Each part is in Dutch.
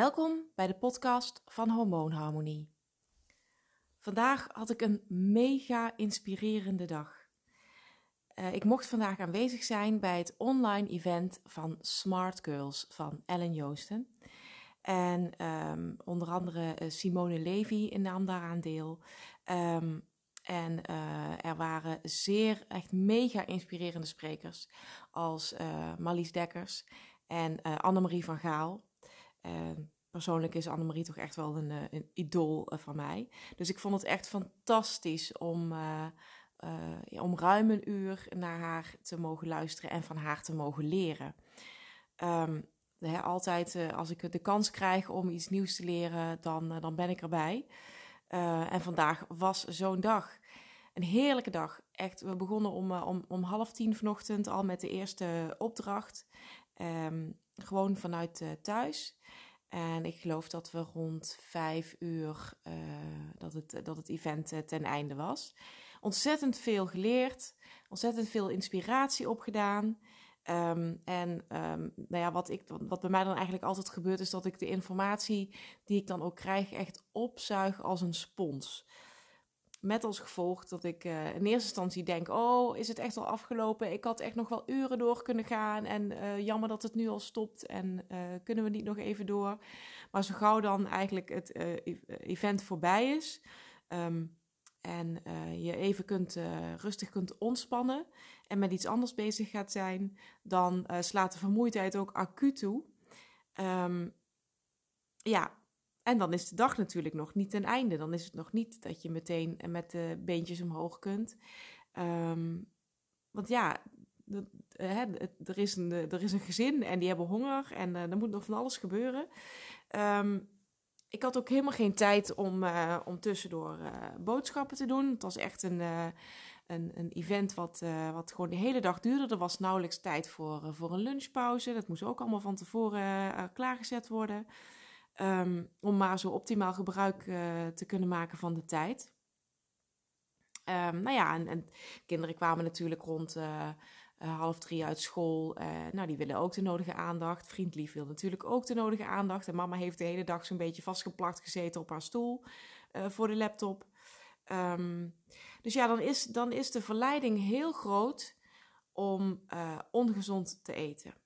Welkom bij de podcast van Hormoonharmonie. Vandaag had ik een mega inspirerende dag. Uh, ik mocht vandaag aanwezig zijn bij het online event van Smart Girls van Ellen Joosten. En um, onder andere uh, Simone Levy nam daaraan deel. Um, en uh, er waren zeer, echt mega inspirerende sprekers als Marlies Dekkers en Annemarie van Gaal. Uh, persoonlijk is Annemarie toch echt wel een, eh, een idool eh, van mij. Dus ik vond het echt fantastisch om, uh, om ruim een uur naar haar te mogen luisteren en van haar te mogen leren. Um, altijd als ik de kans krijg om iets nieuws te leren, dan, dan ben ik erbij. en vandaag was zo'n dag. Een heerlijke dag. Echt, we begonnen om, om, om half tien vanochtend al met de eerste opdracht. Um, gewoon vanuit thuis. En ik geloof dat we rond vijf uur uh, dat, het, dat het event uh, ten einde was. Ontzettend veel geleerd, ontzettend veel inspiratie opgedaan. Um, en um, nou ja, wat, ik, wat bij mij dan eigenlijk altijd gebeurt, is dat ik de informatie die ik dan ook krijg echt opzuig als een spons. Met als gevolg dat ik uh, in eerste instantie denk: Oh, is het echt al afgelopen? Ik had echt nog wel uren door kunnen gaan. En uh, jammer dat het nu al stopt. En uh, kunnen we niet nog even door? Maar zo gauw dan eigenlijk het event voorbij is. Um, en je even kunt, rustig kunt ontspannen. En met iets anders bezig gaat zijn. Dan slaat de vermoeidheid ook acuut toe. Um, ja, en dan is de dag natuurlijk nog niet ten einde. Dan is het nog niet dat je meteen met de beentjes omhoog kunt. Um, want ja, hè, er, is een, er is een gezin en die hebben honger en uh, er moet nog van alles gebeuren. Um, ik had ook helemaal geen tijd om, uh, om tussendoor boodschappen te doen. Het was echt een, een, een event wat, wat gewoon de hele dag duurde. Er was nauwelijks tijd voor, voor een lunchpauze. Dat moest ook allemaal van tevoren klaargezet worden. Um, om maar zo optimaal gebruik uh, te kunnen maken van de tijd. Um, nou ja, en, en, kinderen kwamen natuurlijk rond uh, uh, half drie uit school. nou, die willen ook de nodige aandacht. Vriendlief wil natuurlijk ook de nodige aandacht. En mama heeft de hele dag zo'n beetje vastgeplakt gezeten op haar stoel voor de laptop. Um, dus ja, dan is, dan is de verleiding heel groot om ongezond te eten.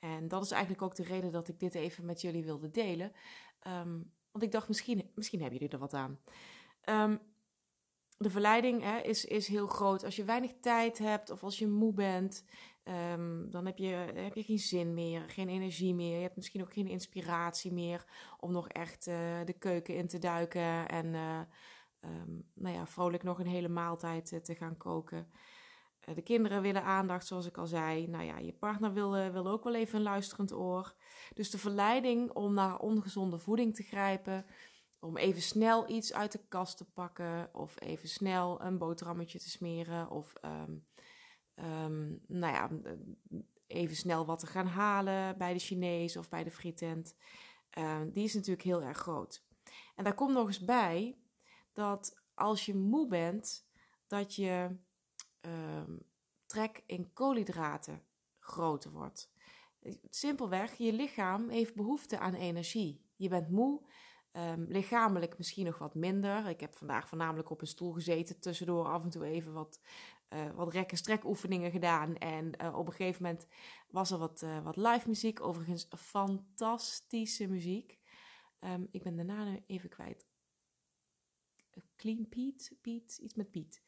En dat is eigenlijk ook de reden dat ik dit even met jullie wilde delen. Um, want ik dacht, misschien, misschien hebben jullie er wat aan. Um, de verleiding hè, is, is heel groot. Als je weinig tijd hebt of als je moe bent, um, dan heb je, heb je geen zin meer, geen energie meer. Je hebt misschien ook geen inspiratie meer om nog echt uh, de keuken in te duiken en uh, nou ja, vrolijk nog een hele maaltijd uh, te gaan koken. Eh, de kinderen willen aandacht, zoals ik al zei. Nou ja, je partner wil, eh, wil ook wel even een luisterend oor. Dus de verleiding om naar ongezonde voeding te grijpen, om even snel iets uit de kast te pakken, of even snel een boterhammetje te smeren, of um, um, nou ja, even snel wat te gaan halen bij de Chinees of bij de frietent, um, die is natuurlijk heel erg groot. En daar komt nog eens bij dat als je moe bent, dat je um, trek in koolhydraten groter wordt. Simpelweg, je lichaam heeft behoefte aan energie. Je bent moe, um, lichamelijk misschien nog wat minder. Ik heb vandaag voornamelijk op een stoel gezeten, tussendoor af en toe even wat, uh, wat rek- en strek oefeningen gedaan. En uh, op een gegeven moment was er wat, uh, wat live muziek, overigens fantastische muziek. Um, ik ben daarna even kwijt Clean Piet, Piet, iets met Piet.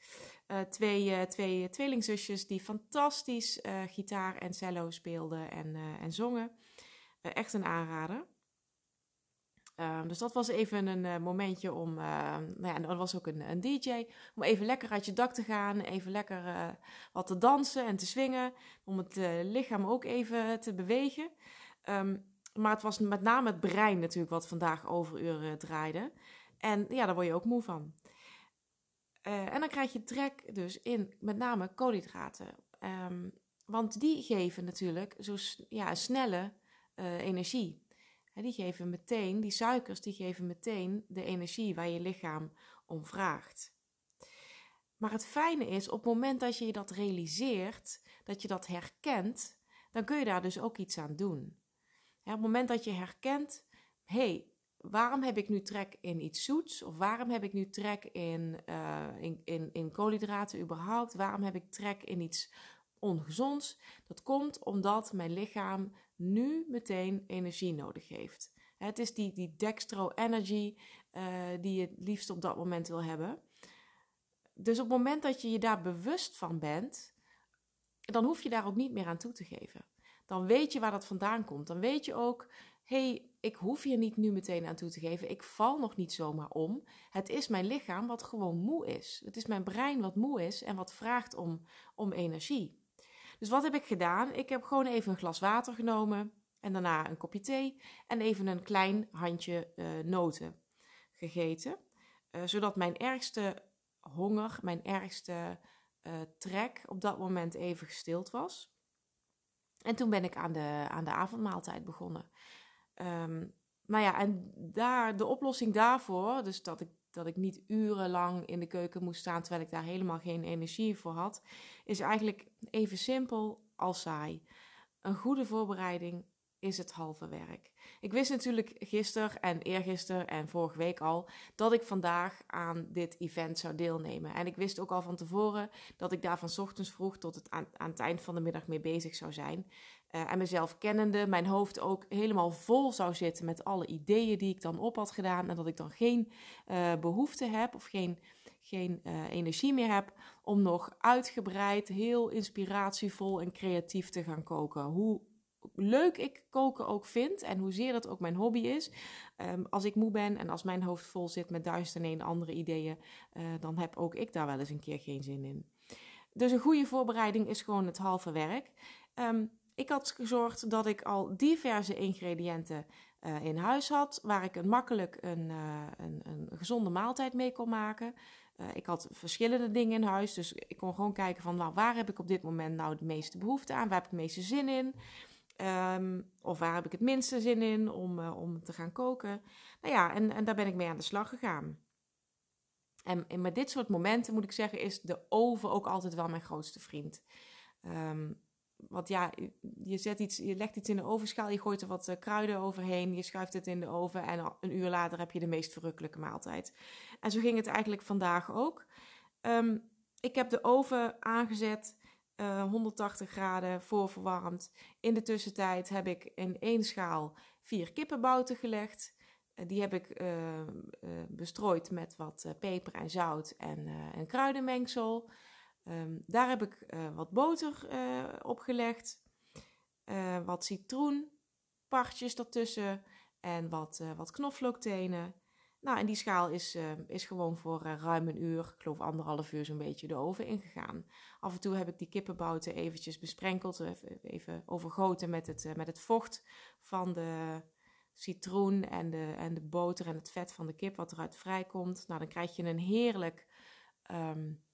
Uh, twee, uh, twee tweelingzusjes die fantastisch uh, gitaar en cello speelden en, en zongen. echt een aanrader. Ehm, dus dat was even een momentje om, nou ja, en er was ook een, een, DJ, om even lekker uit je dak te gaan, even lekker wat te dansen en te swingen, om het lichaam ook even te bewegen. Um, maar het was met name het brein natuurlijk wat vandaag overuren draaide. En ja, daar word je ook moe van. Uh, en dan krijg je trek dus in met name koolhydraten. Um, want die geven natuurlijk zo ja, snelle uh, energie. Die geven meteen, die suikers, die geven meteen de energie waar je lichaam om vraagt. Maar het fijne is, op het moment dat je dat realiseert, dat je dat herkent, dan kun je daar dus ook iets aan doen. Op het moment dat je herkent, hey, waarom heb ik nu trek in iets zoets? Of waarom heb ik nu trek in, uh, in, in, in koolhydraten überhaupt? Waarom heb ik trek in iets ongezonds? Dat komt omdat mijn lichaam nu meteen energie nodig heeft. Het is die, die dextro energy uh, die je het liefst op dat moment wil hebben. Dus op het moment dat je je daar bewust van bent, dan hoef je daar ook niet meer aan toe te geven. Dan weet je waar dat vandaan komt. Dan weet je ook, hey, ik hoef hier niet nu meteen aan toe te geven. Ik val nog niet zomaar om. Het is mijn lichaam wat gewoon moe is. Het is mijn brein wat moe is en wat vraagt om, om energie. Dus wat heb ik gedaan? Ik heb gewoon even een glas water genomen en daarna een kopje thee en even een klein handje uh, noten gegeten. Uh, zodat mijn ergste honger, mijn ergste uh, trek op dat moment even gestild was. En toen ben ik aan de, aan de avondmaaltijd begonnen. Um, nou ja, en daar, de oplossing daarvoor, dus dat ik, dat ik niet urenlang in de keuken moest staan terwijl ik daar helemaal geen energie voor had, is eigenlijk even simpel als saai. Een goede voorbereiding is het halve werk. Ik wist natuurlijk gisteren en eergisteren en vorige week al dat ik vandaag aan dit event zou deelnemen. En ik wist ook al van tevoren dat ik daar van ochtends vroeg tot het aan, aan het eind van de middag mee bezig zou zijn. En mezelf kennende, mijn hoofd ook helemaal vol zou zitten met alle ideeën die ik dan op had gedaan. En dat ik dan geen uh, behoefte heb of geen, geen uh, energie meer heb om nog uitgebreid, heel inspiratievol en creatief te gaan koken. Hoe leuk ik koken ook vind en hoezeer dat ook mijn hobby is. Um, als ik moe ben en als mijn hoofd vol zit met duizend en een andere ideeën, dan heb ook ik daar wel eens een keer geen zin in. Dus een goede voorbereiding is gewoon het halve werk. Um, ik had gezorgd dat ik al diverse ingrediënten uh, in huis had, waar ik een makkelijk een, uh, een, een gezonde maaltijd mee kon maken. Uh, ik had verschillende dingen in huis, dus ik kon gewoon kijken van nou, waar heb ik op dit moment nou de meeste behoefte aan, waar heb ik de meeste zin in. Um, of waar heb ik het minste zin in om, om te gaan koken? Nou ja, en, en daar ben ik mee aan de slag gegaan. En, en met dit soort momenten moet ik zeggen, is de oven ook altijd wel mijn grootste vriend. Um, want ja, je, zet iets, je legt iets in de ovenschaal, je gooit er wat uh, kruiden overheen, je schuift het in de oven en een uur later heb je de meest verrukkelijke maaltijd. En zo ging het eigenlijk vandaag ook. Um, ik heb de oven aangezet uh, eh, 180 graden voorverwarmd. In de tussentijd heb ik in één schaal vier kippenbouten gelegd. Uh, die heb ik uh, bestrooid met wat peper en zout en, en kruidenmengsel. Um, daar heb ik wat boter op gelegd. wat citroenpartjes ertussen. En wat, wat knoflooktenen. Nou, en die schaal is, uh, is gewoon voor uh, ruim een uur, ik geloof anderhalf uur zo'n beetje, de oven ingegaan. Af en toe heb ik die kippenbouten eventjes besprenkeld, even, overgoten met het, uh, met het vocht van de citroen en de, en de boter en het vet van de kip wat eruit vrijkomt. Nou, dan krijg je een heerlijk um,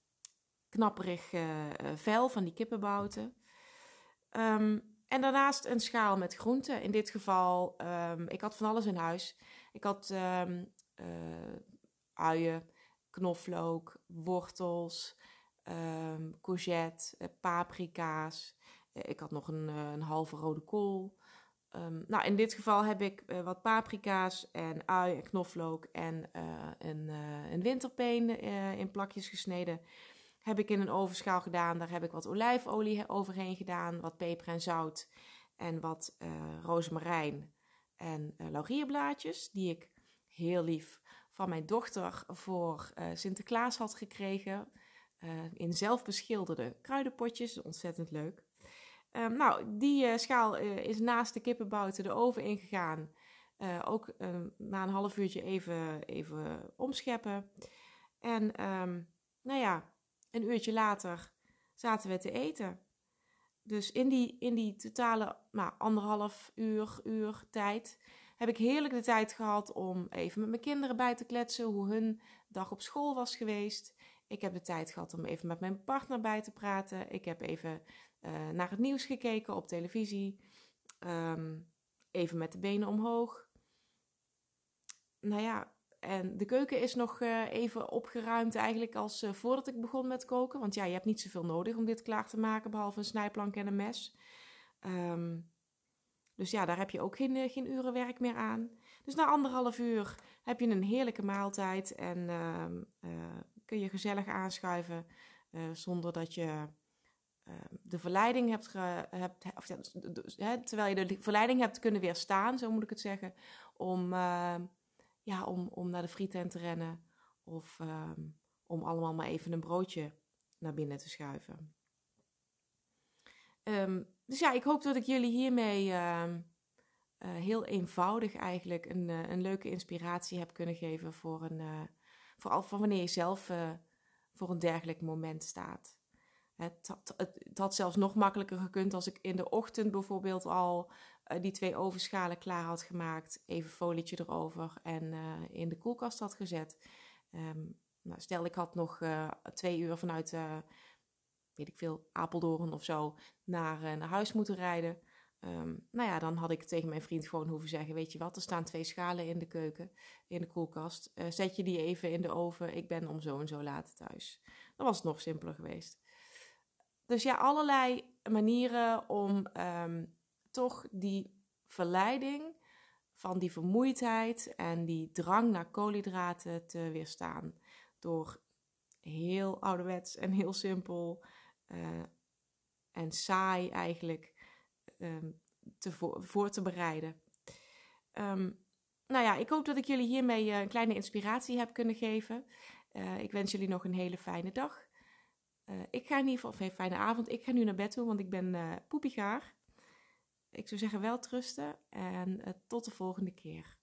knapperig vel van die kippenbouten. Um, en daarnaast een schaal met groenten. In dit geval, um, ik had van alles in huis. Ik had um, uh, uien, knoflook, wortels, courgette, paprika's. Ik had nog een, een halve rode kool. Nou, in dit geval heb ik wat paprika's en ui en knoflook en een, een winterpeen in plakjes gesneden. Heb ik in een ovenschaal gedaan. Daar heb ik wat olijfolie overheen gedaan, wat peper en zout en wat rozemarijn en laurierblaadjes die ik heel lief van mijn dochter voor uh, Sinterklaas had gekregen. Uh, in zelfbeschilderde kruidenpotjes, ontzettend leuk. Um, nou, die uh, schaal is naast de kippenbouten de oven ingegaan. ook ehm, na een half uurtje even, even omscheppen. En um, nou ja, een uurtje later zaten we te eten. Dus in die, in die totale nou, anderhalf uur, uur tijd heb ik heerlijk de tijd gehad om even met mijn kinderen bij te kletsen, hoe hun dag op school was geweest. Ik heb de tijd gehad om even met mijn partner bij te praten. Ik heb even uh, naar het nieuws gekeken op televisie. Um, even met de benen omhoog. Nou ja, en de keuken is nog uh, even opgeruimd eigenlijk als uh, voordat ik begon met koken. Want ja, je hebt niet zoveel nodig om dit klaar te maken, behalve een snijplank en een mes. Um, dus ja, daar heb je ook geen, eh, geen urenwerk meer aan. Dus na anderhalf uur heb je een heerlijke maaltijd en ehm, eh, kun je gezellig aanschuiven zonder dat je ehm, de verleiding hebt, hebt of, hè, terwijl je de verleiding hebt kunnen weerstaan, zo moet ik het zeggen, om, ehm, ja, om, om naar de frietent te rennen of om allemaal maar even een broodje naar binnen te schuiven. dus ja, ik hoop dat ik jullie hiermee uh, heel eenvoudig eigenlijk een, uh, een leuke inspiratie heb kunnen geven voor, een, uh, voor, voor wanneer je zelf voor een dergelijk moment staat. Het had, het, had, zelfs nog makkelijker gekund als ik in de ochtend bijvoorbeeld al die twee ovenschalen klaar had gemaakt, even folietje erover en in de koelkast had gezet. Um, nou, stel ik had nog twee uur vanuit, weet ik veel, Apeldoorn of zo naar, naar huis moeten rijden Ehm, nou ja, dan had ik tegen mijn vriend gewoon hoeven zeggen: Weet je wat, er staan twee schalen in de keuken, in de koelkast. Zet je die even in de oven. Ik ben om zo en zo laat thuis. Dan was het nog simpeler geweest. Dus ja, allerlei manieren om ehm, toch die verleiding van die vermoeidheid en die drang naar koolhydraten te weerstaan. Door heel ouderwets en heel simpel uh, en saai eigenlijk Ehm, te voor, te bereiden. Um, nou ja, ik hoop dat ik jullie hiermee eh, een kleine inspiratie heb kunnen geven. Uh, ik wens jullie nog een hele fijne dag. Ik ga in ieder geval, of een fijne avond. Ik ga nu naar bed toe, want ik ben poepiegaar. Ik zou zeggen wel trusten en tot de volgende keer.